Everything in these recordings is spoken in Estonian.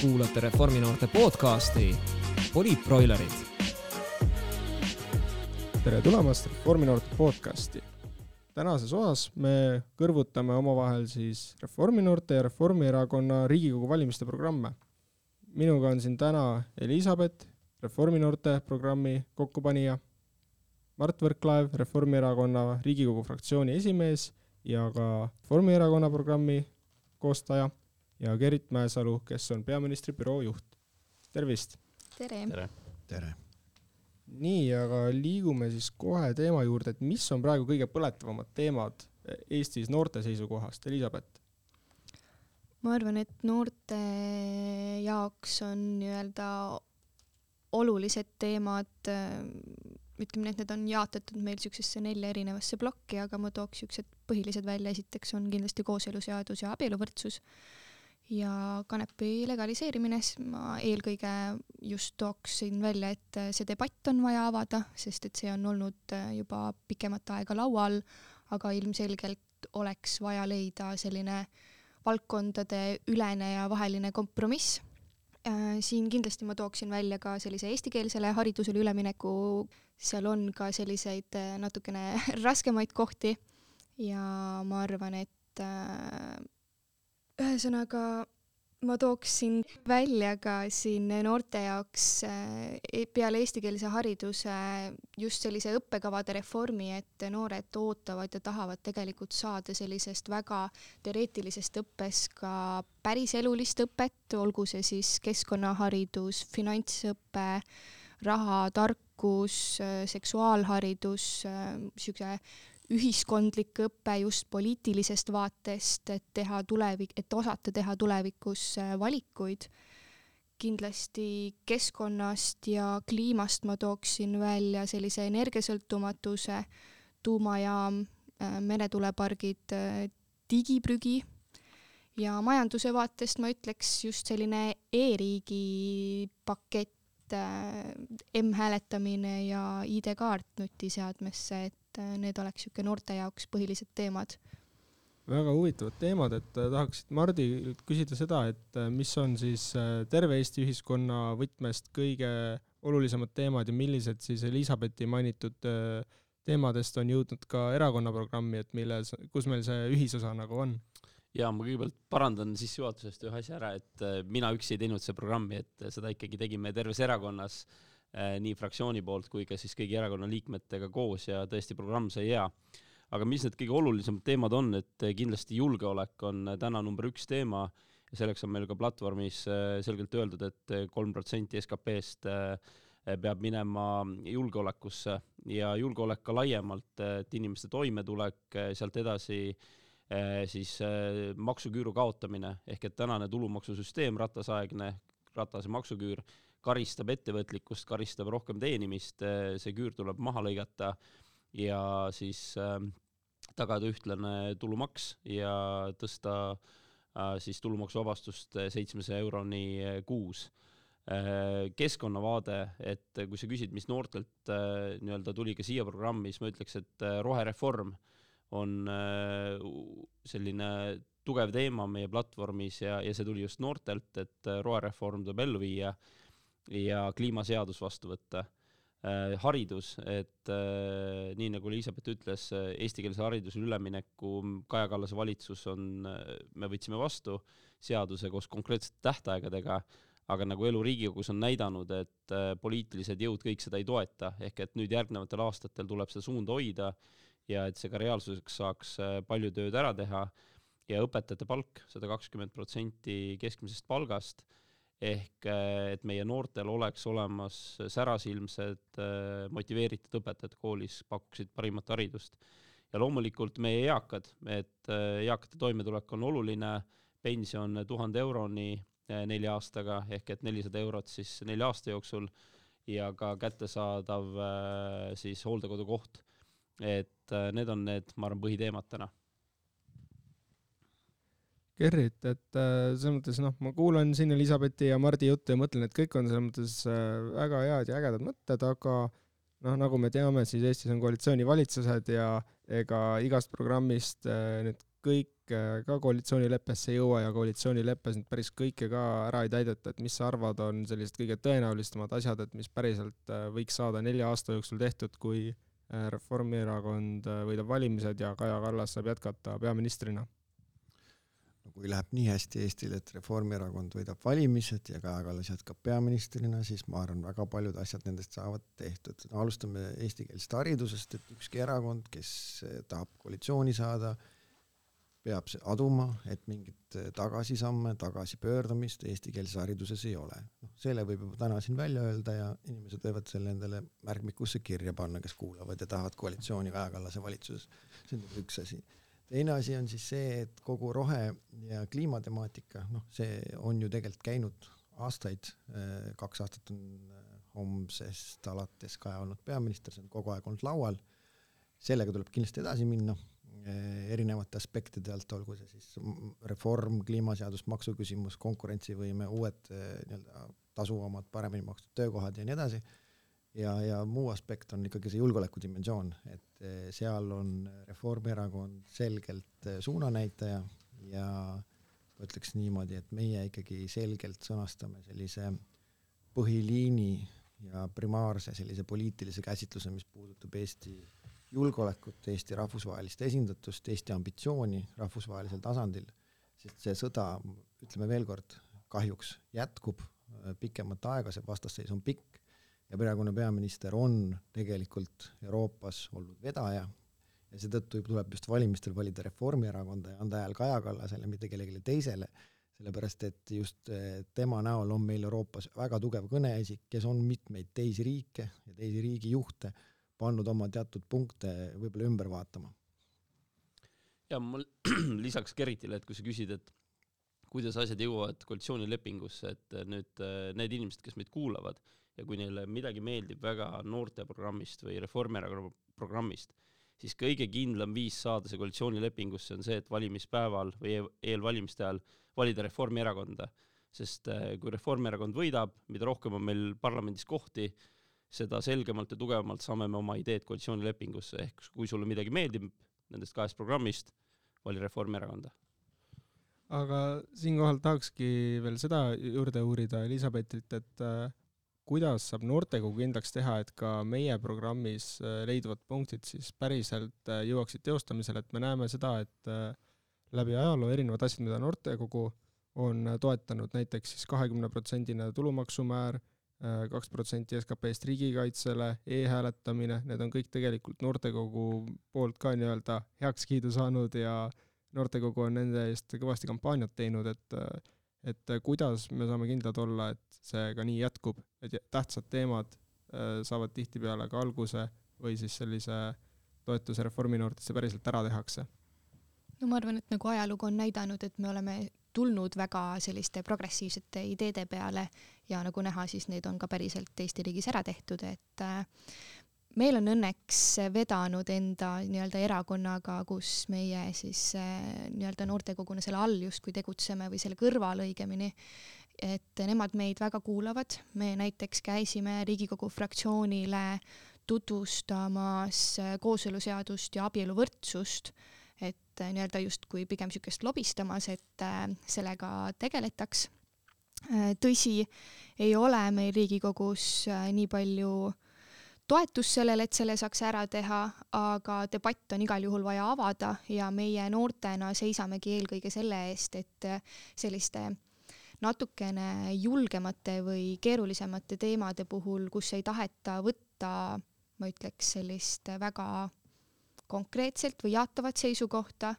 kuulate Reforminoorte podcasti Poliitbroilerid. tere tulemast Reforminoorte podcasti. tänases osas me kõrvutame omavahel siis Reforminoorte ja Reformierakonna Riigikogu valimiste programme. minuga on siin täna Elizabeth, Reforminoorte programmi kokkupanija, Mart Võrklaev, Reformierakonna Riigikogu fraktsiooni esimees ja ka Reformierakonna programmi koostaja ja Gerit Mäesalu, kes on peaministri büroo juht. tervist! tere, tere.! tere! nii, aga liigume siis kohe teema juurde, et mis on praegu kõige põletavamad teemad Eestis noorte seisukohast, Elizabeth? ma arvan, et noorte jaoks on nii-öelda olulised teemad, ütleme nii, et need on jaotatud meil niisugusesse nelja erinevasse plokki, aga ma tooks niisugused põhilised välja, esiteks on kindlasti kooseluseadus ja abieluvõrdsus ja kanepi legaliseerimine, siis ma eelkõige just tooksin välja, et see debatt on vaja avada, sest et see on olnud juba pikemat aega laual, aga ilmselgelt oleks vaja leida selline valdkondade ülene ja vaheline kompromiss. siin kindlasti ma tooksin välja ka sellise eestikeelsele haridusele ülemineku, seal on ka selliseid natukene raskemaid kohti ja ma arvan, et ühesõnaga ma tooksin välja ka siin noorte jaoks e-, peale eestikeelse hariduse just sellise õppekavade reformi, et noored ootavad ja tahavad tegelikult saada sellisest väga teoreetilisest õppest ka päriselulist õpet, olgu see siis keskkonnaharidus, finantsõpe, rahatarkus, seksuaalharidus, niisugune ühiskondlik õpe just poliitilisest vaatest, et teha tulevik, et osata teha tulevikus äh, valikuid. kindlasti keskkonnast ja kliimast ma tooksin välja sellise energiasõltumatuse, tuumajaam, äh, meretuulepargid, äh, digiprügi ja majanduse vaatest ma ütleks just selline e-riigi pakett, m-hääletamine ja ID-kaart nutiseadmesse, et et äh, need oleks niisugune noorte jaoks põhilised teemad. väga huvitavad teemad, et äh, tahaksid Mardilt küsida seda, et äh, mis on siis terve Eesti ühiskonna võtmest kõige olulisemad teemad ja millised siis Elizabethi mainitud teemadest on jõudnud ka erakonna programmi, et milles, kus meil see ühisosa nagu on? ja ma kõigepealt parandan sissejuhatusest ühe asja ära, et mina üksi ei teinud seda programmi, et seda ikkagi tegime terves erakonnas Äh, nii fraktsiooni poolt kui ka siis kõigi erakonna liikmetega koos ja tõesti programm sai hea. aga mis need kõige olulisemad teemad on, et kindlasti julgeolek on täna number üks teema ja selleks on meil ka platvormis äh, selgelt öeldud et, et kolm protsenti SKP-st äh, peab minema julgeolekusse ja julgeolek ka laiemalt, et inimeste toimetulek, sealt edasi siis maksuküüru kaotamine ehk et tänane tulumaksusüsteem, Ratase-aegne Ratase maksuküür karistab ettevõtlikkust, karistab rohkem teenimist, see küür tuleb maha lõigata ja siis äh, tagada ühtlane tulumaks ja tõsta äh, siis tulumaksuvabastust seitsmesaja euroni kuus. Keskkonnavaade, et kui sa küsid, mis noortelt nii-öelda tuli ka siia programmi, siis ma ütleks, et rohereform on selline tugev teema meie platvormis ja, ja see tuli just noortelt, et rohereform tuleb ellu viia ja kliimaseadus vastu võtta äh,. haridus, et äh, nii nagu Elizabeth ütles, eestikeelse haridusele ülemineku Kaja Kallase valitsus on, me võtsime vastu seaduse koos konkreetsete tähtaegadega, aga nagu elu Riigikogus on näidanud, et äh, poliitilised jõud kõik seda ei toeta, ehk et nüüd järgnevatel aastatel tuleb seda suunda hoida ja et see ka reaalsuseks saaks äh, palju tööd ära teha ja õpetajate palk sada kakskümmend protsenti keskmisest palgast ehk äh, et meie noortel oleks olemas särasilmsed äh, motiveeritud õpetajad koolis, pakuksid parimat haridust. ja loomulikult meie eakad, et äh, eakate toimetulek on oluline, pension tuhande euroni nelja aastaga ehk et nelisada eurot siis nelja aasta jooksul ja ka kättesaadav siis hooldekodukoht. et need on need, ma arvan, põhiteemad täna Gerrit, et äh, selles mõttes noh, ma kuulan siin Elizabethi ja Mardi juttu ja mõtlen, et kõik on selles mõttes äh, väga head ja ägedad mõtted, aga noh, nagu me teame, siis Eestis on koalitsioonivalitsused ja ega igast programmist äh, nüüd kõik äh, ka koalitsioonileppesse ei jõua ja koalitsioonileppes nüüd päris kõike ka ära ei täideta, et mis sa arvad, on sellised kõige tõenäolisemad asjad, et mis päriselt äh, võiks saada nelja aasta jooksul tehtud, kui äh, Reformierakond võidab valimised ja Kaja Kallas saab jätkata peaministrina? Kui läheb nii hästi Eestil, et Reformierakond võidab valimised ja Kaja Kallas jätkab peaministrina, siis ma arvan, väga paljud asjad nendest saavad tehtud. no alustame eestikeelsest haridusest, et ükski erakond, kes tahab koalitsiooni saada, peab aduma, et mingit tagasisamme, tagasipöördumist eestikeelses hariduses ei ole. noh, selle võib juba täna siin välja öelda ja inimesed võivad selle endale märkmikusse kirja panna, kes kuulavad ja tahavad koalitsiooni Kaja Kallase valitsuses. see on üks asi teine asi on siis see, et kogu rohe- ja kliimatemaatika, noh, see on ju tegelikult käinud aastaid, äh, kaks aastat on äh, homsest alates Kaja olnud peaminister, see on kogu aeg olnud laual, sellega tuleb kindlasti edasi minna, äh, erinevate aspektide alt, olgu see siis reform, kliimaseadus, maksuküsimus, konkurentsivõime, uued nii-öelda tasuvamad, paremini makstud töökohad ja nii edasi. Ja, ja muu aspekt on ikkagi see julgeolekudimensioon, et eh, seal on Reformierakond selgelt eh, suunanäitaja ja ma ütleks niimoodi, et meie ikkagi selgelt sõnastame sellise põhiliini ja primaarse sellise poliitilise käsitluse, mis puudutab Eesti julgeolekut, Eesti rahvusvahelist esindatust, Eesti ambitsiooni rahvusvahelisel tasandil, sest see sõda, ütleme veel kord, kahjuks jätkub eh, pikemat aega, see vastasseis on pikk, ja praegune peaminister on tegelikult Euroopas olnud vedaja ja seetõttu tuleb just valimistel valida Reformierakonda ja anda hääl Kaja Kallasele, mitte kellelegi teisele, sellepärast et just eh, tema näol on meil Euroopas väga tugev kõneisik, kes on mitmeid teisi riike ja teisi riigijuhte pannud oma teatud punkte võib-olla ümber vaatama. ja ma lisaks Geritile, et kui sa küsid, et kuidas asjad jõuavad koalitsioonilepingusse, et nüüd eh, need inimesed, kes meid kuulavad, ja kui neile midagi meeldib väga noorteprogrammist või Reformierakonna programmist, siis kõige kindlam viis saada see koalitsioonilepingusse on see, et valimispäeval või eelvalimiste ajal valida Reformierakonda. sest äh, kui Reformierakond võidab, mida rohkem on meil parlamendis kohti, seda selgemalt ja tugevamalt saame me oma ideed koalitsioonilepingusse, ehk kui sulle midagi meeldib nendest kahest programmist, vali Reformierakonda aga siinkohal tahakski veel seda juurde uurida Elizabethilt, et äh, kuidas saab noortekogu kindlaks teha, et ka meie programmis äh, leiduvad punktid siis päriselt äh, jõuaksid teostamisele, et me näeme seda, et äh, läbi ajaloo erinevad asjad, mida noortekogu on toetanud, näiteks siis kahekümneprotsendine tulumaksumäär, kaks protsenti SKP-st riigikaitsele e, e-hääletamine, need on kõik tegelikult noortekogu poolt ka nii-öelda heakskiidu saanud ja noortekogu on nende eest kõvasti kampaaniat teinud, et et kuidas me saame kindlad olla, et see ka nii jätkub, et tähtsad teemad äh, saavad tihtipeale ka alguse või siis sellise toetuse reforminoortesse päriselt ära tehakse? no ma arvan, et nagu ajalugu on näidanud, et me oleme tulnud väga selliste progressiivsete ideede peale ja nagu näha, siis need on ka päriselt Eesti riigis ära tehtud, et äh, meil on õnneks vedanud enda nii-öelda erakonnaga, kus meie siis äh, nii-öelda noortekoguna selle all justkui tegutseme või selle kõrval õigemini, et nemad meid väga kuulavad, me näiteks käisime Riigikogu fraktsioonile tutvustamas kooseluseadust ja abieluvõrdsust, et nii-öelda justkui pigem niisugust lobistamas, et äh, sellega tegeletaks. Äh, tõsi, ei ole meil Riigikogus äh, nii palju toetust sellele, et selle saaks ära teha, aga debatt on igal juhul vaja avada ja meie noortena seisamegi eelkõige selle eest, et selliste natukene julgemate või keerulisemate teemade puhul, kus ei taheta võtta, ma ütleks, sellist väga konkreetselt või jaatavat seisukohta,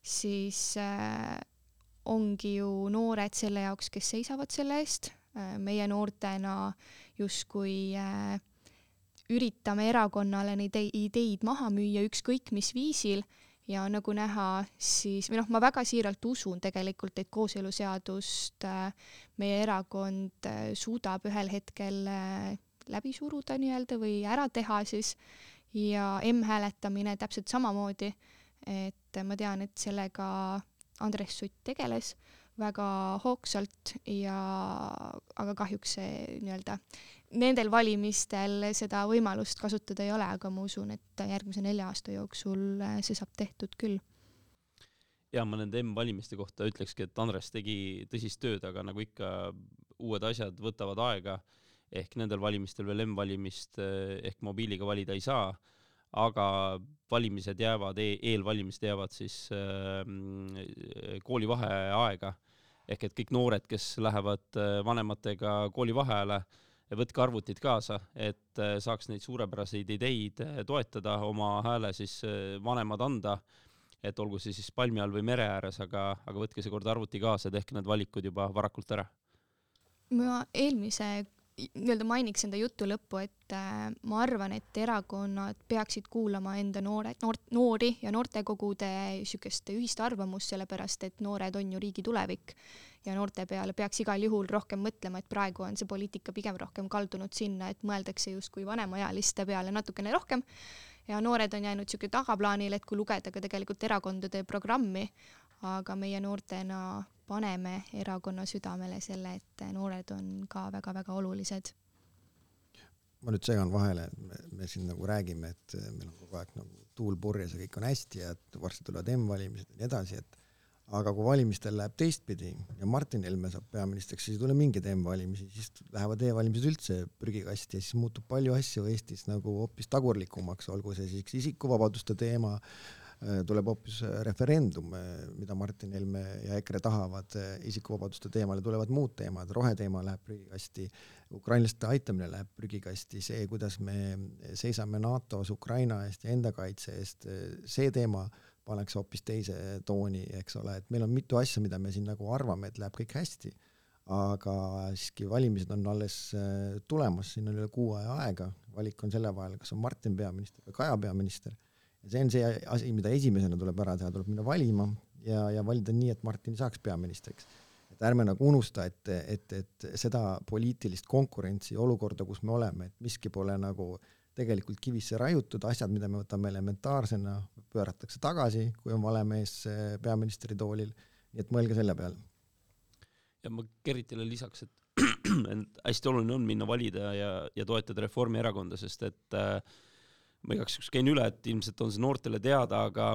siis äh, ongi ju noored selle jaoks, kes seisavad selle eest äh,. meie noortena justkui äh, üritame erakonnale neid ideid maha müüa ükskõik mis viisil. Ja nagu näha, siis, või noh, ma väga siiralt usun tegelikult, et kooseluseadust äh, meie erakond äh, suudab ühel hetkel äh, läbi suruda nii-öelda või ära teha siis. Ja M-hääletamine täpselt samamoodi, et ma tean, et sellega Andres Sutt tegeles väga hoogsalt ja aga kahjuks see nii-öelda nendel valimistel seda võimalust kasutada ei ole, aga ma usun, et järgmise nelja aasta jooksul äh, see saab tehtud küll. ja ma nende M-valimiste kohta ütlekski, et Andres tegi tõsist tööd, aga nagu ikka, uued asjad võtavad aega, ehk nendel valimistel veel M-valimist eh, ehk mobiiliga valida ei saa, aga valimised jäävad e, eelvalimised jäävad siis äh, koolivaheaega, ehk et kõik noored, kes lähevad vanematega koolivaheajale, võtke arvutid kaasa, et saaks neid suurepäraseid ideid toetada, oma hääle siis vanemad anda et olgu see siis palmi all või mere ääres, aga, aga võtke seekord arvuti kaasa tehke need valikud juba varakult ära. ma eelmise nii-öelda mainiks enda jutu lõppu, et äh, ma arvan, et erakonnad peaksid kuulama enda noore, noort, noori ja noortekogude niisugust ühist arvamust, sellepärast et noored on ju riigi tulevik. Ja noorte peale peaks igal juhul rohkem mõtlema, et praegu on see poliitika pigem rohkem kaldunud sinna, et mõeldakse justkui vanemaealiste peale natukene rohkem. Ja noored on jäänud niisugune tagaplaanile, et kui lugeda ka tegelikult erakondade programmi, aga meie noortena paneme erakonna südamele selle, et noored on ka väga-väga olulised. ma nüüd segan vahele, me, siin nagu räägime, et meil on kogu aeg nagu tuul purjes ja kõik on hästi ja et varsti tulevad M-valimised ja nii edasi, et aga kui valimistel läheb teistpidi ja Martin Helme saab peaministriks, siis ei tule mingeid M-valimisi, siis lähevad e-valimised üldse prügikasti ja siis muutub palju asju Eestis nagu hoopis tagurlikumaks, olgu see siis isikuvabaduste teema, äh, tuleb hoopis referendum, äh, mida Martin Helme ja EKRE tahavad, äh, isikuvabaduste teemale tulevad muud teemad, roheteema läheb prügikasti, ukrainlaste aitamine läheb prügikasti, see, kuidas me seisame NATO-s Ukraina eest ja enda kaitse eest, see teema pannakse hoopis teise tooni, eks ole, et meil on mitu asja, mida me siin nagu arvame, et läheb kõik hästi, aga siiski valimised on alles äh, tulemas, siin on üle kuu aja aega, valik on selle vahel, kas on Martin peaminister või Kaja peaminister, ja see on see asi, mida esimesena tuleb ära teha, tuleb minna valima ja, ja valida nii, et Martin saaks peaministriks. et ärme nagu unusta, et, et, et seda poliitilist konkurentsi olukorda, kus me oleme, et miski pole nagu tegelikult kivisse raiutud, asjad, mida me võtame elementaarsena, pööratakse tagasi, kui on valemees eh, peaministri toolil, nii et mõelge selle peale. ja ma Gerritile lisaks, et hästi oluline on minna valida ja, ja toetada Reformierakonda, sest et äh, ma igaks juhuks käin üle, et ilmselt on see noortele teada, aga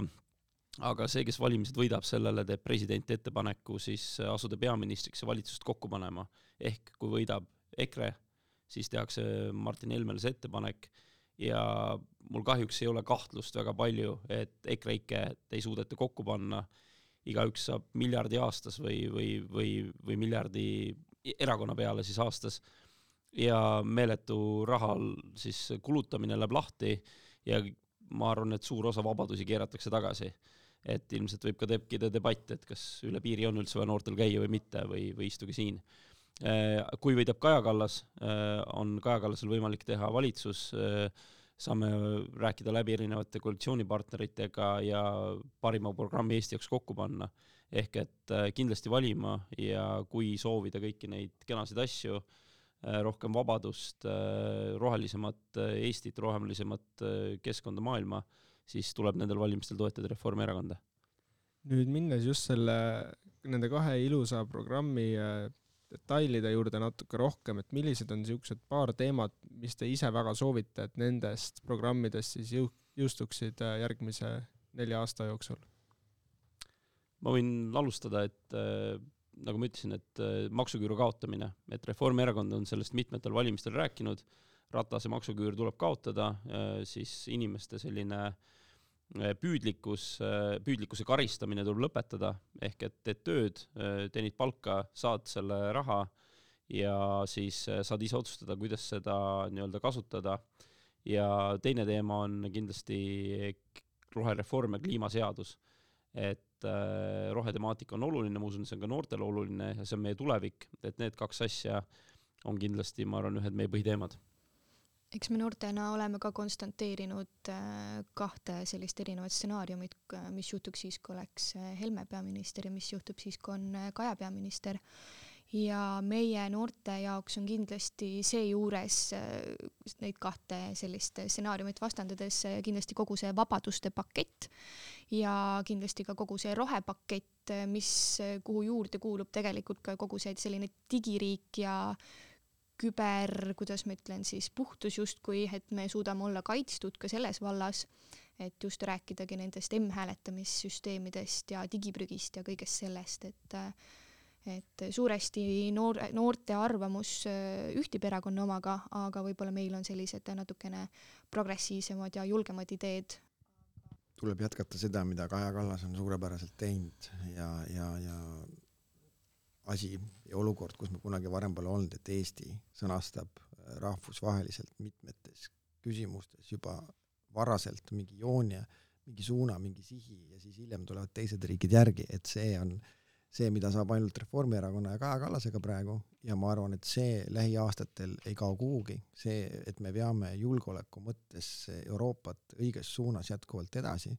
aga see, kes valimised võidab, sellele teeb president ettepaneku siis asuda peaministriks ja valitsust kokku panema. ehk kui võidab EKRE, siis tehakse Martin Helmele see ettepanek. Ja mul kahjuks ei ole kahtlust väga palju, et EKREIKE-t ei suudeta kokku panna, igaüks saab miljardi aastas või, või, või, või miljardi erakonna peale siis aastas ja meeletu rahal siis kulutamine läheb lahti ja ma arvan, et suur osa vabadusi keeratakse tagasi. et ilmselt võib ka tekkida debatt, et kas üle piiri on üldse vaja noortel käia või mitte või, või istuge siin. Äh, kui võidab Kaja Kallas, äh, on Kaja Kallasel võimalik teha valitsus äh, saame rääkida läbi erinevate koalitsioonipartneritega ja parima programmi Eesti jaoks kokku panna. ehk et kindlasti valima ja kui soovida kõiki neid kenasid asju, rohkem vabadust, äh, rohelisemat Eestit, rohelisemat keskkonda, maailma, siis tuleb nendel valimistel toetada Reformierakonda. nüüd minnes just selle, nende kahe ilusa programmi detailide juurde natuke rohkem, et millised on niisugused paar teemat, mis te ise väga soovite, et nendest programmidest siis jõu-, jõustuksid äh, järgmise nelja aasta jooksul? ma võin alustada, et äh, nagu ma ütlesin, et äh, maksuküüru kaotamine, et Reformierakond on sellest mitmetel valimistel rääkinud, Ratase maksuküür tuleb kaotada äh,, siis inimeste selline äh, püüdlikkus, püüdlikkuse karistamine tuleb lõpetada, ehk et teed tööd, teenid palka, saad selle raha ja siis saad ise otsustada, kuidas seda nii-öelda kasutada. ja teine teema on kindlasti rohereform ja kliimaseadus. et rohetemaatika on oluline, ma usun, see on ka noortele oluline ja see on meie tulevik, et need kaks asja on kindlasti, ma arvan, ühed meie põhiteemad eks me noortena oleme ka konstanteerinud äh, kahte sellist erinevat stsenaariumit, mis juhtuks siis, kui oleks äh, Helme peaminister ja mis juhtub siis, kui on äh, Kaja peaminister. Ja meie noorte jaoks on kindlasti seejuures neid kahte sellist stsenaariumit vastandades kindlasti kogu see vabaduste pakett ja kindlasti ka kogu see rohepakett, mis, kuhu juurde kuulub tegelikult ka kogu see selline digiriik ja küber, kuidas ma ütlen siis, puhtus justkui, et me suudame olla kaitstud ka selles vallas. et just rääkidagi nendest m-hääletamissüsteemidest ja digiprügist ja kõigest sellest, et et suuresti noor, noorte arvamus äh, ühtib erakonna omaga, aga võib-olla meil on sellised natukene progressiivsemad ja julgemad ideed. tuleb jätkata seda, mida Kaja Kallas on suurepäraselt teinud ja, ja, ja asi ja olukord, kus me kunagi varem pole olnud, et Eesti sõnastab äh, rahvusvaheliselt mitmetes küsimustes juba varaselt mingi joone, mingi suuna, mingi sihi ja siis hiljem tulevad teised riigid järgi, et see on äh, see, mida saab ainult Reformierakonna ja Kaja Kallasega praegu ja ma arvan, et see lähiaastatel ei kao kuhugi, see, et me veame julgeoleku mõttes Euroopat õiges suunas jätkuvalt edasi,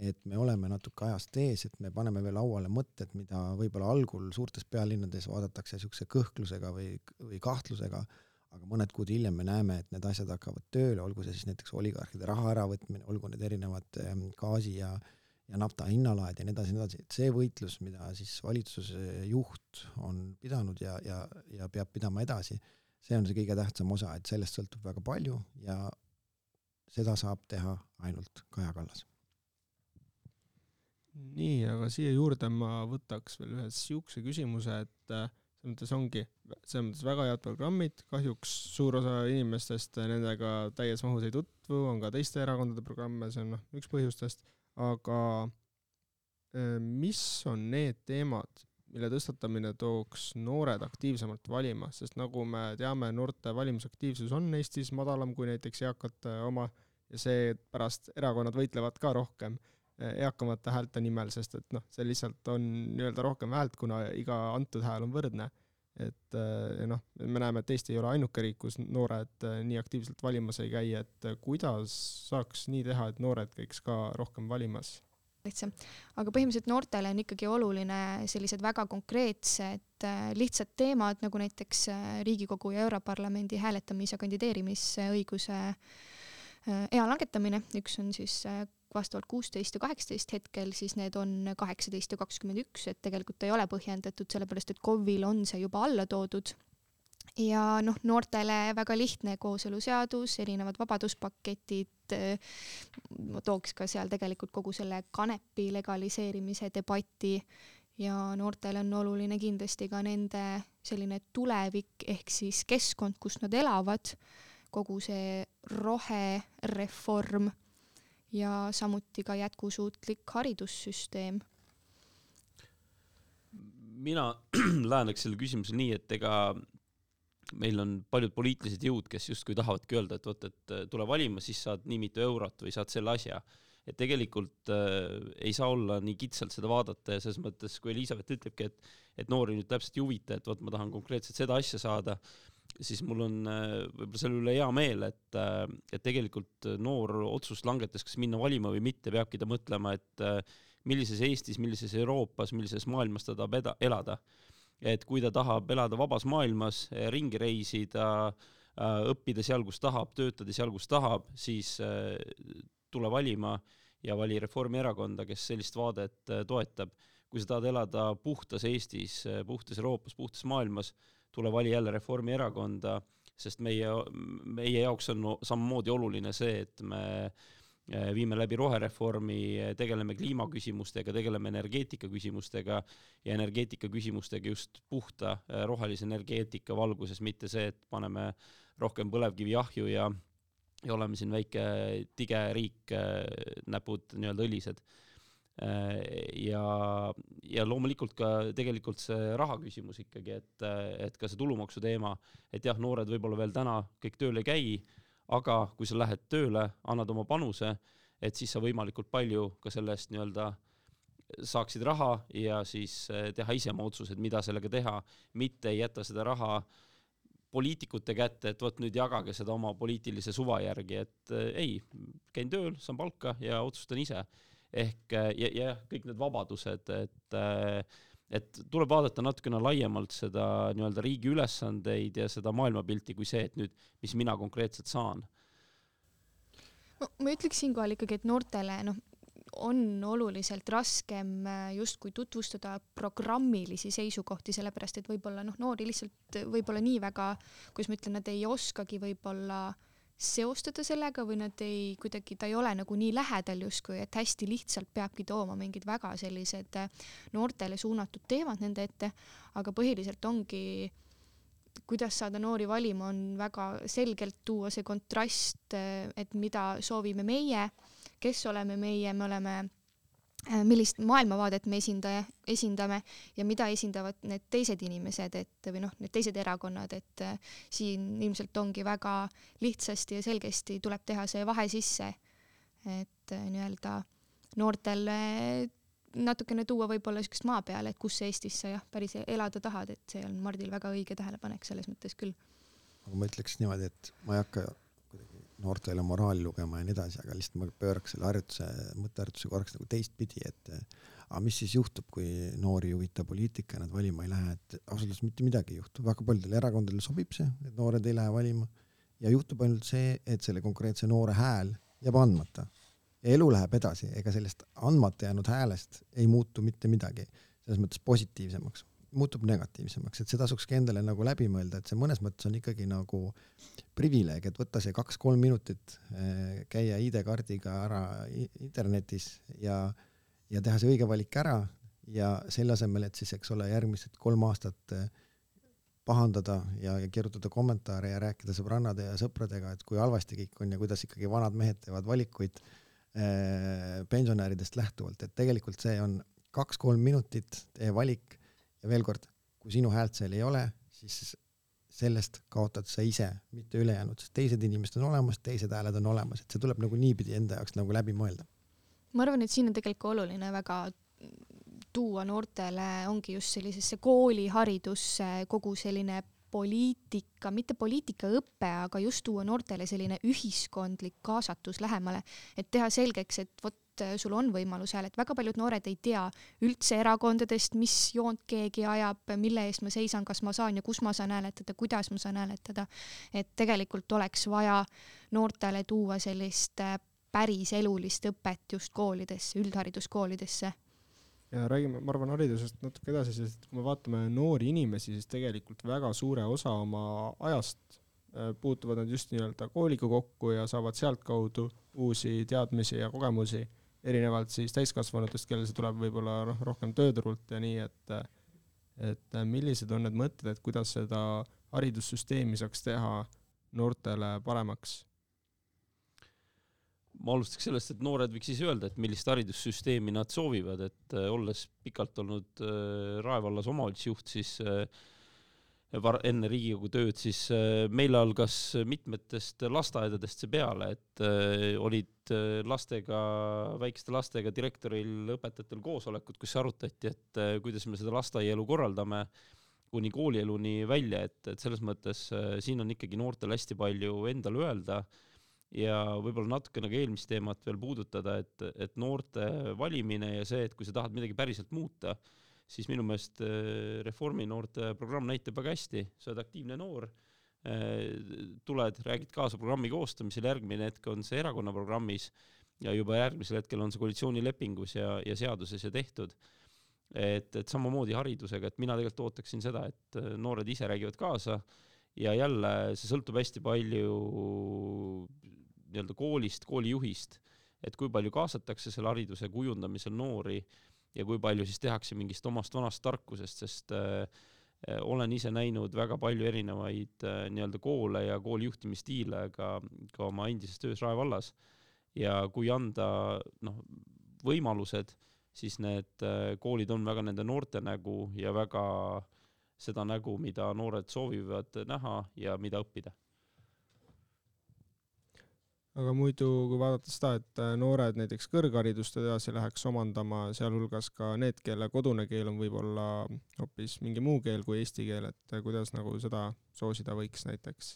et me oleme natuke ajast ees, et me paneme veel lauale mõtted, mida võib-olla algul suurtes pealinnades vaadatakse niisuguse kõhklusega või, või kahtlusega, aga mõned kuud hiljem me näeme, et need asjad hakkavad tööle, olgu see siis näiteks oligarhide raha äravõtmine, olgu need erinevad ehm, gaasi ja äh, ja nafta hinnalaed ja nii edasi nii edasi, et see võitlus, mida siis valitsuse juht on pidanud ja, ja, ja peab pidama edasi, see on see kõige tähtsam osa, et sellest sõltub väga palju ja seda saab teha ainult Kaja Kallas. nii, aga siia juurde ma võtaks veel ühe siukse küsimuse, et äh, selles mõttes ongi, selles mõttes väga head programmid, kahjuks suur osa inimestest nendega täies mahus ei tutvu, on ka teiste erakondade programme, see on noh, üks põhjustest aga äh, mis on need teemad, mille tõstatamine tooks noored aktiivsemalt valima, sest nagu me teame, noorte valimisaktiivsus on Eestis madalam kui näiteks eakate oma ja seepärast erakonnad võitlevad ka rohkem äh, eakamate häälte nimel, sest et noh, see lihtsalt on nii-öelda rohkem häält, kuna iga antud hääl on võrdne et äh, noh, me näeme, et Eesti ei ole ainuke riik, kus noored äh, nii aktiivselt valimas ei käi, et äh, kuidas saaks nii teha, et noored käiks ka rohkem valimas? lihtsam, aga põhimõtteliselt noortele on ikkagi oluline sellised väga konkreetsed lihtsad teemad, nagu näiteks Riigikogu ja Europarlamendi hääletamise kandideerimisõiguse ea langetamine, üks on siis vastavalt kuusteist ja kaheksateist hetkel, siis need on kaheksateist ja kakskümmend üks, et tegelikult ei ole põhjendatud, sellepärast et KOV-il on see juba alla toodud. ja noh, noortele väga lihtne kooseluseadus, erinevad vabaduspaketid, ma tooks ka seal tegelikult kogu selle kanepi legaliseerimise debati ja noortele on oluline kindlasti ka nende selline tulevik ehk siis keskkond, kus nad elavad, kogu see rohereform ja samuti ka jätkusuutlik haridussüsteem? mina läheneks sellele küsimusele nii, et ega meil on paljud poliitilised jõud, kes justkui tahavadki öelda, et vot, et äh, tule valima, siis saad nii mitu eurot või saad selle asja. et tegelikult äh, ei saa olla nii kitsalt seda vaadata ja selles mõttes, kui Elizabeth ütlebki, et, et noori nüüd täpselt ei huvita, et vot ma tahan konkreetselt seda asja saada, siis mul on äh, võib-olla selle üle hea meel, et, äh, et tegelikult noor otsust langetas, kas minna valima või mitte, peabki ta mõtlema, et äh, millises Eestis, millises Euroopas, millises maailmas ta tahab eda-, elada. et kui ta tahab elada vabas maailmas, ringi reisida, õppida seal, kus tahab, töötada seal, kus tahab, siis tule valima ja vali Reformierakonda, kes sellist vaadet toetab. kui sa tahad elada puhtas Eestis, puhtas Euroopas, puhtas maailmas, tule vali jälle Reformierakonda, sest meie, meie jaoks on samamoodi oluline see, et me eh, viime läbi rohereformi, tegeleme kliimaküsimustega, tegeleme energeetika küsimustega ja energeetika küsimustega just puhta eh, rohelise energeetika valguses, mitte see, et paneme rohkem põlevkivi ahju ja ja oleme siin väike tige riik, eh, näpud nii-öelda õlised ja, ja loomulikult ka tegelikult see raha küsimus ikkagi, et, et ka see tulumaksu teema, et jah, noored võib-olla veel täna kõik tööl ei käi, aga kui sa lähed tööle, annad oma panuse, et siis sa võimalikult palju ka selle eest nii-öelda saaksid raha ja siis äh, teha ise oma otsused, mida sellega teha, mitte ei jäta seda raha poliitikute kätte, et vot nüüd jagage seda oma poliitilise suva järgi, et äh, ei, käin tööl, saan palka ja otsustan ise ehk äh, ja, ja kõik need vabadused, et äh, et tuleb vaadata natukene laiemalt seda nii-öelda riigi ülesandeid ja seda maailmapilti kui see, et nüüd, mis mina konkreetselt saan. no ma ütleks siinkohal ikkagi, et noortele noh, on oluliselt raskem äh, justkui tutvustada programmilisi seisukohti, sellepärast et võib-olla noh, noori lihtsalt võib-olla nii väga, kuidas ma ütlen, nad ei oskagi võib-olla seostada sellega või nad ei, kuidagi, ta ei ole nagu nii lähedal justkui, et hästi lihtsalt peabki tooma mingid väga sellised äh, noortele suunatud teemad nende ette, aga põhiliselt ongi kuidas saada noori valima, on väga selgelt tuua see kontrast, äh, et mida soovime meie, kes oleme meie, me oleme millist maailmavaadet me esindaja, esindame ja mida esindavad need teised inimesed, et või noh, need teised erakonnad, et äh, siin ilmselt ongi väga lihtsasti ja selgesti tuleb teha see vahe sisse, et äh, nii-öelda noortele natukene tuua võib-olla niisugust maa peale, et kus Eestis sa jah, päris elada tahad, et see on Mardil väga õige tähelepanek selles mõttes küll. aga ma ütleks niimoodi, et ma ei hakka noortele moraali lugema ja nii edasi, aga lihtsalt ma pööraks selle harjutuse, mõtteharjutuse korraks nagu teistpidi, et aga mis siis juhtub, kui noori ei huvita poliitika ja nad valima ei lähe, et ausalt öeldes mitte midagi ei juhtu, väga paljudele erakondadele sobib see, et noored ei lähe valima. Ja juhtub ainult see, et selle konkreetse noore hääl jääb andmata. ja elu läheb edasi, ega sellest andmata jäänud häälest ei muutu mitte midagi, selles mõttes positiivsemaks muutub negatiivsemaks, et see tasuks ka endale nagu läbi mõelda, et see mõnes mõttes on ikkagi nagu privileeg, et võtta see kaks-kolm minutit, eh, käia ID-kaardiga ära internetis ja, ja teha see õige valik ära ja selle asemel, et siis, eks ole, järgmised kolm aastat eh, pahandada ja, ja kirjutada kommentaare ja rääkida sõbrannade ja sõpradega, et kui halvasti kõik on ja kuidas ikkagi vanad mehed teevad valikuid eh, pensionäridest lähtuvalt, et tegelikult see on kaks-kolm minutit, tee valik ja veel kord, kui sinu häält seal ei ole, siis sellest kaotad sa ise, mitte ülejäänud, sest teised inimesed on olemas, teised hääled on olemas, et see tuleb nagu niipidi enda jaoks nagu läbi mõelda. ma arvan, et siin on tegelikult oluline väga tuua noortele ongi just sellisesse kooliharidusse kogu selline poliitika, mitte poliitikaõpe, aga just tuua noortele selline ühiskondlik kaasatus lähemale, et teha selgeks, et vot et äh, sul on võimalus hääletada, väga paljud noored ei tea üldse erakondadest, mis joont keegi ajab, mille eest ma seisan, kas ma saan ja kus ma saan hääletada, kuidas ma saan hääletada. et tegelikult oleks vaja noortele tuua sellist äh, päris elulist õpet just koolidesse, üldhariduskoolidesse. Ja räägime, ma arvan, haridusest natuke edasi, sest kui me vaatame noori inimesi, siis tegelikult väga suure osa oma ajast äh, puutuvad nad just nii-öelda kooliga kokku ja saavad sealtkaudu uusi teadmisi ja kogemusi erinevalt siis täiskasvanutest, kellel see tuleb võib-olla noh, rohkem tööturult ja nii, et et millised on need mõtted, et kuidas seda haridussüsteemi saaks teha noortele paremaks? ma alustaks sellest, et noored võiks siis öelda, et millist haridussüsteemi nad soovivad, et olles pikalt olnud äh, Rae vallas omavalitsusjuht, siis äh, var-, enne Riigikogu tööd, siis äh, meil algas mitmetest lasteaedadest see peale, et äh, olid äh, lastega, väikeste lastega direktoril, õpetajatel koosolekud, kus arutati, et kuidas me seda lasteaiaelu korraldame kuni koolieluni välja, et, et selles mõttes siin on ikkagi noortel hästi palju endale öelda ja võib-olla natukene ka eelmist teemat veel puudutada, et, et noorte valimine ja see, et kui sa tahad midagi päriselt muuta, siis minu meelest äh, Reformi noorte programm näitab väga hästi, sa oled aktiivne noor, äh, tuled, räägid kaasa programmi koostamisel, järgmine hetk on see erakonna programmis ja juba järgmisel hetkel on see koalitsioonilepingus ja, ja seaduses ja tehtud. et, et samamoodi haridusega, et mina tegelikult ootaksin seda, et äh, noored ise räägivad kaasa ja jälle see sõltub hästi palju nii-öelda koolist, koolijuhist, et kui palju kaasatakse selle hariduse kujundamisel noori ja kui palju siis tehakse mingist omast vanast tarkusest, sest äh, äh, olen ise näinud väga palju erinevaid äh, nii-öelda koole ja koolijuhtimisstiile ka, ka oma endises töös Rae vallas. ja kui anda noh, võimalused, siis need äh, koolid on väga nende noorte nägu ja väga seda nägu, mida noored soovivad näha ja mida õppida aga muidu, kui vaadata seda, et äh, noored näiteks kõrgharidust edasi läheks omandama, sealhulgas ka need, kelle kodune keel on võib-olla hoopis mingi muu keel kui eesti keel, et äh, kuidas nagu seda soosida võiks näiteks,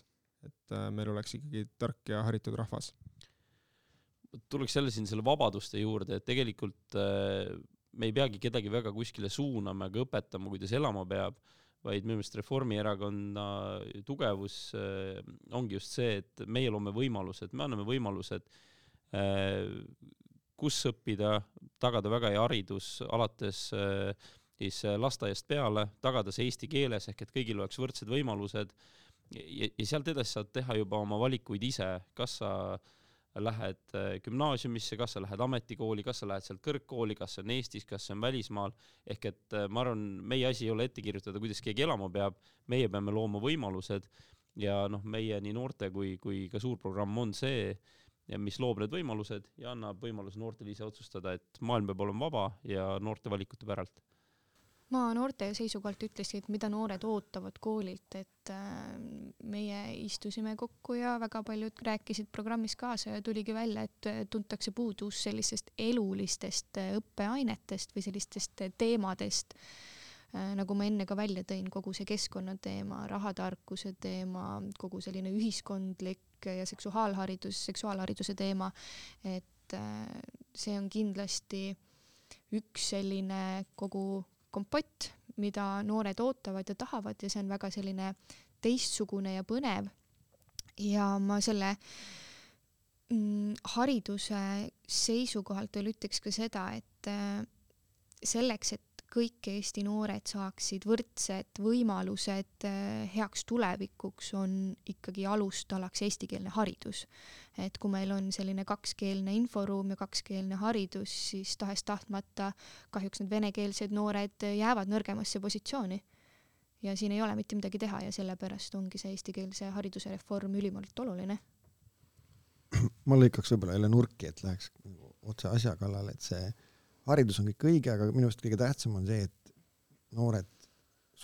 et äh, meil oleks ikkagi tark ja haritud rahvas? tuleks jälle siin selle vabaduste juurde, et tegelikult me ei peagi kedagi väga kuskile suunama ega õpetama, kuidas elama peab vaid minu meelest Reformierakonna tugevus äh, ongi just see, et meie loome võimalused, me anname võimalused, äh, kus õppida, tagada väga hea haridus alates äh, siis lasteaiast peale, tagada see eesti keeles ehk et kõigil oleks võrdsed võimalused. Ja, ja sealt edasi saad teha juba oma valikuid ise, kas sa lähed äh, gümnaasiumisse, kas sa lähed ametikooli, kas sa lähed sealt kõrgkooli, kas see on Eestis, kas see on välismaal, ehk et äh, ma arvan, meie asi ei ole ette kirjutada, kuidas keegi elama peab, meie peame looma võimalused. Ja noh, meie nii noorte kui, kui ka suur programm on see, mis loob need võimalused ja annab võimaluse noortele ise otsustada, et maailm peab olema vaba ja noorte valikute päralt ma noorte seisukohalt ütlesin, et mida noored ootavad koolilt, et äh, meie istusime kokku ja väga paljud rääkisid programmis kaasa ja tuligi välja, et äh, tuntakse puudus sellisest elulistest äh, õppeainetest või sellistest teemadest, nagu ma enne ka välja tõin, kogu see keskkonnateema, rahatarkuse teema, kogu selline ühiskondlik ja seksuaalharidus, seksuaalhariduse teema, et see on kindlasti üks selline kogu kompott, mida noored ootavad ja tahavad ja see on väga selline teistsugune ja põnev. ja ma selle mm, hariduse seisukohalt veel ütleks ka seda, et äh, selleks, et kõik Eesti noored saaksid võrdsed võimalused eh, heaks tulevikuks, on ikkagi alustalaks eestikeelne haridus. et kui meil on selline kakskeelne inforuum ja kakskeelne haridus, siis tahes-tahtmata kahjuks need venekeelsed noored jäävad nõrgemasse positsiooni. ja siin ei ole mitte midagi teha ja sellepärast ongi see eestikeelse hariduse reform ülimalt oluline. ma lõikaks võib-olla jälle nurki, et läheks otse asja kallale, et see haridus on kõik õige, aga minu arust kõige tähtsam on see, et noored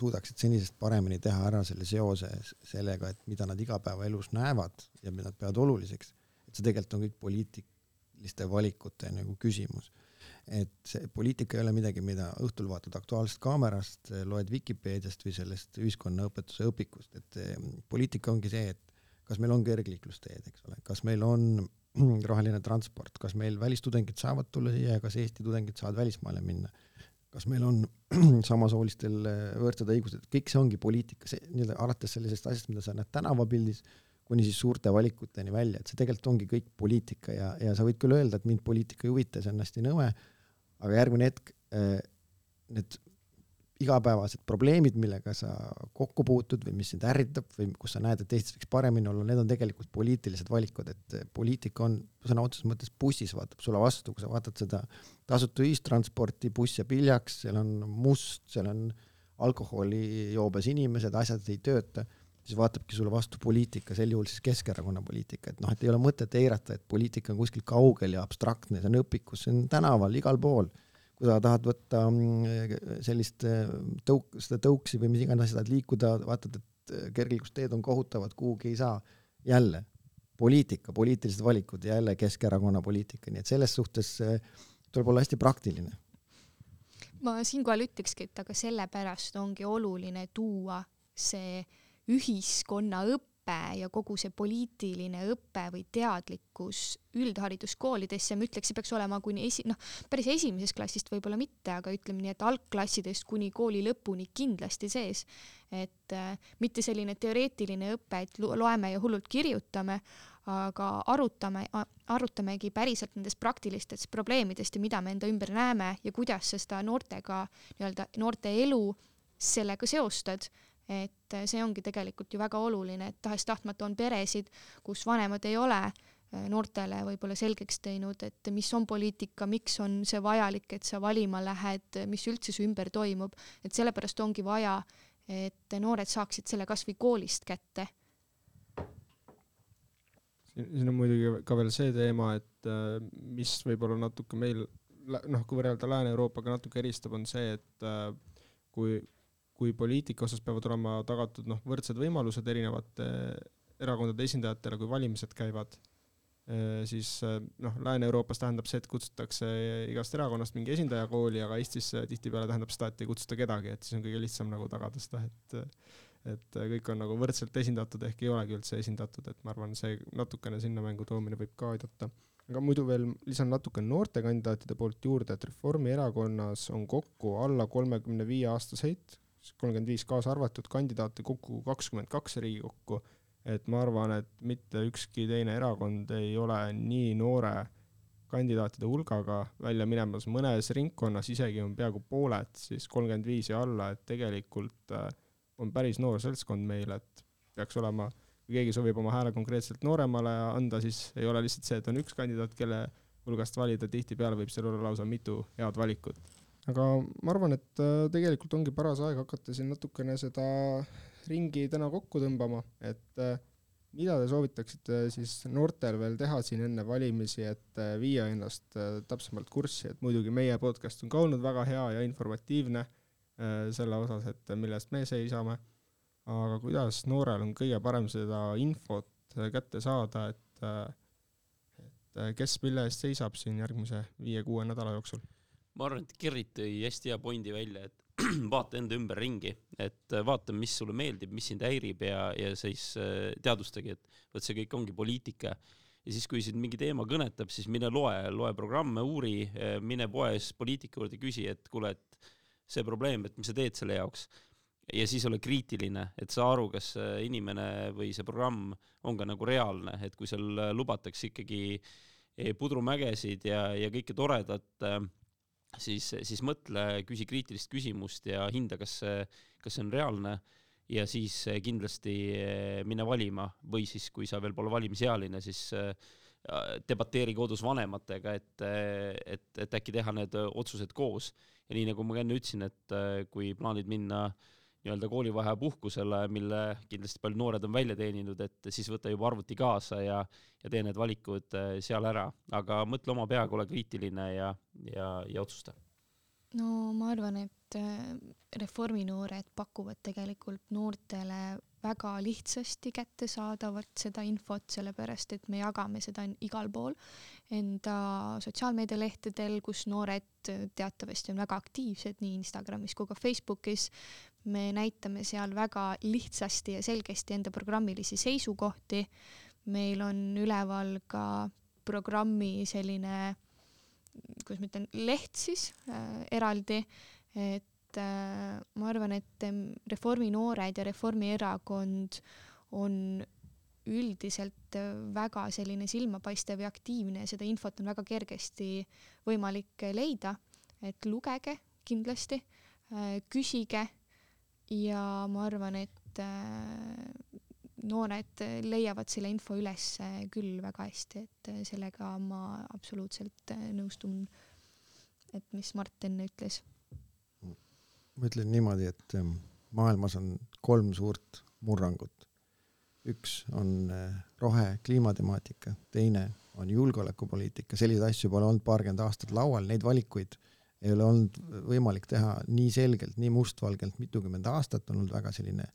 suudaksid senisest paremini teha ära selle seose sellega, et mida nad igapäevaelus näevad ja mida nad peavad oluliseks, et see tegelikult on kõik poliitiliste valikute nagu küsimus. et see poliitika ei ole midagi, mida õhtul vaatad Aktuaalsest Kaamerast, loed Vikipeediast või sellest ühiskonnaõpetuse õpikust, et poliitika ongi see, et kas meil on kergliiklusteed, eks ole, kas meil on roheline transport, kas meil välistudengid saavad tulla siia ja kas Eesti tudengid saavad välismaale minna, kas meil on samasoolistel äh, võrdsed õigused, kõik see ongi poliitika, see nii-öelda alates sellisest asjast, mida sa näed tänavapildis, kuni siis suurte valikuteni välja, et see tegelikult ongi kõik poliitika ja, ja sa võid küll öelda, et mind poliitika ei huvita, see on hästi nõme, aga järgmine hetk äh, need igapäevased probleemid, millega sa kokku puutud või mis sind ärritab või kus sa näed, et Eestis võiks paremini olla, need on tegelikult poliitilised valikud, et poliitika on sõna otseses mõttes bussis vaatab sulle vastu, kui sa vaatad seda tasuta ühistransporti, buss jääb hiljaks, seal on must, seal on alkoholijoobes inimesed, asjad ei tööta, siis vaatabki sulle vastu poliitika, sel juhul siis Keskerakonna poliitika, et noh, et ei ole mõtet eirata, et poliitika on kuskil kaugel ja abstraktne, see on õpikus, see on tänaval, igal pool kui sa tahad võtta mm, sellist äh, tõuk, seda tõuksi või mis iganes asja tahad liikuda, vaatad, et äh, kergliiklusteed on kohutavad, kuhugi ei saa, jälle poliitika, poliitilised valikud, jälle Keskerakonna poliitika, nii et selles suhtes äh, tuleb olla hästi praktiline. ma siinkohal ütlekski, et aga sellepärast ongi oluline tuua see ühiskonna õpe õpe ja kogu see poliitiline õpe või teadlikkus üldhariduskoolidesse, ma ütleks, see peaks olema kuni esi-, noh, päris esimesest klassist võib-olla mitte, aga ütleme nii, et algklassidest kuni kooli lõpuni kindlasti sees. et äh, mitte selline teoreetiline õpe, et loeme ja hullult kirjutame, aga arutame, arutamegi päriselt nendest praktilistest probleemidest ja mida me enda ümber näeme ja kuidas sa seda noortega, nii-öelda noorte elu sellega seostad et äh, see ongi tegelikult ju väga oluline, et tahes-tahtmata on peresid, kus vanemad ei ole äh, noortele võib-olla selgeks teinud, et mis on poliitika, miks on see vajalik, et sa valima lähed, mis üldse su ümber toimub, et sellepärast ongi vaja, et noored saaksid selle kasvõi koolist kätte. siin on muidugi ka veel see teema, et äh, mis võib-olla natuke meil noh, kui võrrelda Lääne-Euroopaga natuke eristab, on see, et kui kui poliitika osas peavad olema tagatud noh, võrdsed võimalused erinevate erakondade esindajatele, kui valimised käivad, eh, siis eh, noh, Lääne-Euroopas tähendab see, et kutsutakse igast erakonnast mingi esindaja kooli, aga Eestis tihtipeale tähendab seda, et ei kutsuta kedagi, et siis on kõige lihtsam nagu tagada seda, et et kõik on nagu võrdselt esindatud, ehk ei olegi üldse esindatud, et ma arvan, see natukene sinna mängu toomine võib ka aidata. aga muidu veel lisan natuke noorte kandidaatide poolt juurde, et Reformierakonnas on kokku alla kolmekümne viie aastaseid kolmkümmend viis kaasa arvatud kandidaate kokku kakskümmend kaks Riigikokku, et ma arvan, et mitte ükski teine erakond ei ole nii noore kandidaatide hulgaga välja minemas, mõnes ringkonnas isegi on peaaegu pooled siis kolmkümmend viis ja alla, et tegelikult äh, on päris noor seltskond meil, et peaks olema, kui keegi soovib oma hääle konkreetselt nooremale anda, siis ei ole lihtsalt see, et on üks kandidaat, kelle hulgast valida, tihtipeale võib seal olla lausa mitu head valikut. Aga ma arvan, et äh, tegelikult ongi paras aeg hakata siin natukene seda ringi täna kokku tõmbama, et äh, mida te soovitaksite siis noortel veel teha siin enne valimisi, et äh, viia ennast täpsemalt kurssi, et muidugi meie podcast on ka olnud väga hea ja informatiivne selle osas, et mille eest me seisame, aga kuidas noorel on kõige parem seda infot kätte saada, et et kes mille eest seisab siin järgmise viie-kuue nädala jooksul? Ma arvan, et Gerrit tõi hästi hea pointi välja, et vaata enda ümberringi, et äh, vaata, mis sulle meeldib, mis sind häirib ja, ja siis äh, teadvustage, et vot see kõik ongi poliitika. ja siis, kui sind mingi teema kõnetab, siis mine loe, loe programme, uuri, mine poes poliitika juurde, küsi, et kuule, et see probleem, et mis sa teed selle jaoks ja siis ole kriitiline, et saa aru, kas inimene või see programm on ka nagu reaalne, et kui seal lubatakse ikkagi pudrumägesid ja, ja kõike toredat, siis, siis mõtle, küsi kriitilist küsimust ja hinda, kas see, kas see on reaalne ja siis kindlasti eh, mine valima või siis, kui sa veel pole valimisealine, siis debateeri kodus vanematega, et, et, et äkki teha need otsused koos. ja nii nagu ma enne ütlesin, et kui plaanid minna äh, nii-öelda koolivaheaja puhkusele, mille kindlasti paljud noored on välja teeninud, et siis võta juba arvuti kaasa ja, ja tee need valikud äh, seal ära, aga mõtle oma peaga, ole kriitiline ja, ja, ja otsusta. no ma arvan, et äh, reforminoored pakuvad tegelikult noortele väga lihtsasti kättesaadavalt seda infot, sellepärast et me jagame seda igal pool enda sotsiaalmeedialehtedel, kus noored teatavasti on väga aktiivsed nii Instagramis kui ka Facebookis me näitame seal väga lihtsasti ja selgesti enda programmilisi seisukohti. meil on üleval ka programmi selline, kuidas ma ütlen, leht siis äh, eraldi, et äh, ma arvan, et Reformi noored ja Reformierakond on üldiselt väga selline silmapaistev ja aktiivne ja seda infot on väga kergesti võimalik leida, et lugege kindlasti, äh, küsige ja ma arvan, et äh, noored leiavad selle info üles küll väga hästi, et äh, sellega ma absoluutselt äh, nõustun, et mis Mart enne ütles. ma ütlen niimoodi, et ähm, maailmas on kolm suurt murrangut. üks on rohe kliimatemaatika, teine on julgeolekupoliitika, selliseid asju pole olnud paarkümmend aastat laual, neid valikuid ei ole olnud võimalik teha nii selgelt, nii mustvalgelt mitukümmend aastat, on olnud väga selline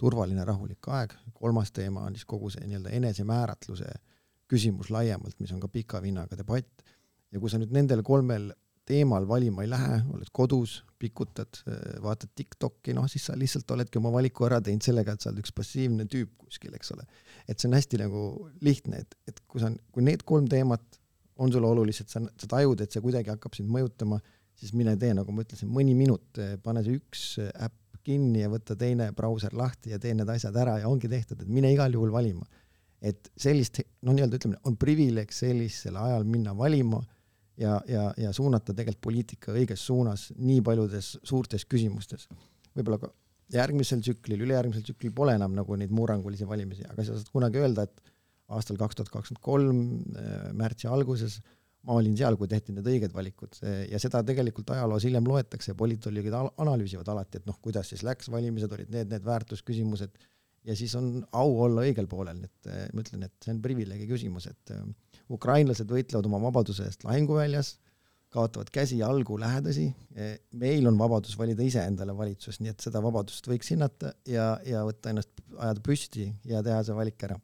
turvaline, rahulik aeg, kolmas teema on siis kogu see nii-öelda enesemääratluse küsimus laiemalt, mis on ka pika vinnaga debatt, ja kui sa nüüd nendel kolmel teemal valima ei lähe, oled kodus, pikutad, vaatad TikTok'i, noh siis sa lihtsalt oledki oma valiku ära teinud sellega, et sa oled üks passiivne tüüp kuskil, eks ole. et see on hästi nagu lihtne, et, et kui sa, kui need kolm teemat on sulle olulised, sa, sa tajud, et see kuidagi hakkab sind mõjutama, siis mine tee, nagu ma ütlesin, mõni minut, eh, pane see üks eh, äpp kinni ja võta teine brauser lahti ja tee need asjad ära ja ongi tehtud, et mine igal juhul valima. et sellist, noh, nii-öelda ütleme, on privileeg sellisel ajal minna valima ja, ja, ja suunata tegelikult poliitika õiges suunas nii paljudes suurtes küsimustes. võib-olla ka järgmisel tsüklil, ülejärgmisel tsüklil pole enam nagu neid murrangulisi valimisi, aga sa saad kunagi öelda, et aastal kaks tuhat kakskümmend kolm, eh, märtsi alguses ma olin seal, kui tehti need õiged valikud ja seda tegelikult ajaloos hiljem loetakse, politoloogid analüüsivad alati, et noh, kuidas siis läks, valimised olid need, need väärtusküsimused ja siis on au olla õigel poolel, et eh, ma ütlen, et see on privileegi küsimus, et eh, ukrainlased võitlevad oma vabaduse eest lahinguväljas, kaotavad käsi-jalgu lähedasi, eh, meil on vabadus valida iseendale valitsus, nii et seda vabadust võiks hinnata ja, ja võtta ennast, ajada püsti ja teha see valik ära.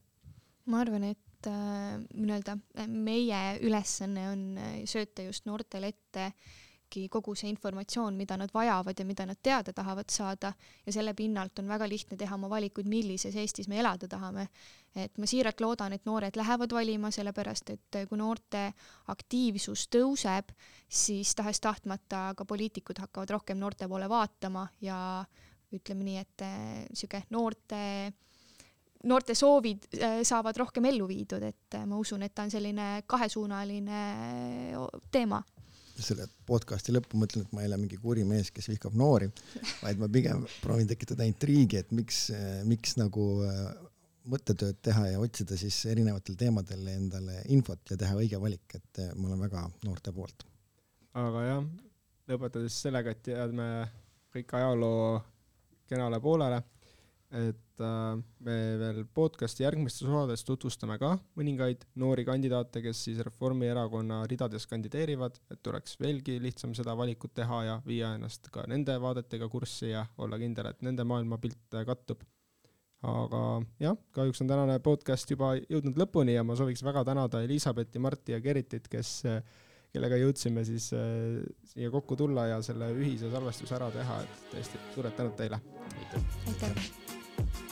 ma arvan, et et äh, nii-öelda äh, meie ülesanne on äh, sööta just noortele ettegi kogu see informatsioon, mida nad vajavad ja mida nad teada tahavad saada ja selle pinnalt on väga lihtne teha oma valikuid, millises Eestis me elada tahame. et ma siiralt loodan, et noored lähevad valima, sellepärast et kui noorte aktiivsus tõuseb, siis tahes-tahtmata ka poliitikud hakkavad rohkem noorte poole vaatama ja ütleme nii, et niisugune noorte noorte soovid äh, saavad rohkem ellu viidud, et äh, ma usun, et ta on selline kahesuunaline teema. selle podcast'i lõppu mõtlen, et ma ei ole mingi kuri mees, kes vihkab noori, vaid ma pigem proovin tekitada intriigi, et miks, miks nagu äh, mõttetööd teha ja otsida siis erinevatel teemadel endale infot ja teha õige valik, et äh, ma olen väga noorte poolt. aga jah, lõpetades sellega, et jääme kõik ajaloo kenale poolele et äh, me veel podcasti järgmistes osades tutvustame ka mõningaid noori kandidaate, kes siis Reformierakonna ridades kandideerivad, et oleks veelgi lihtsam seda valikut teha ja viia ennast ka nende vaadetega kurssi ja olla kindel, et nende maailmapilt kattub. aga jah, kahjuks on tänane podcast juba jõudnud lõpuni ja ma sooviks väga tänada Elizabethi, Marti ja Geritit, kes kellega jõudsime siis äh, siia kokku tulla ja selle ühise salvestuse ära teha, et tõesti suured tänud teile! aitäh! Yeah.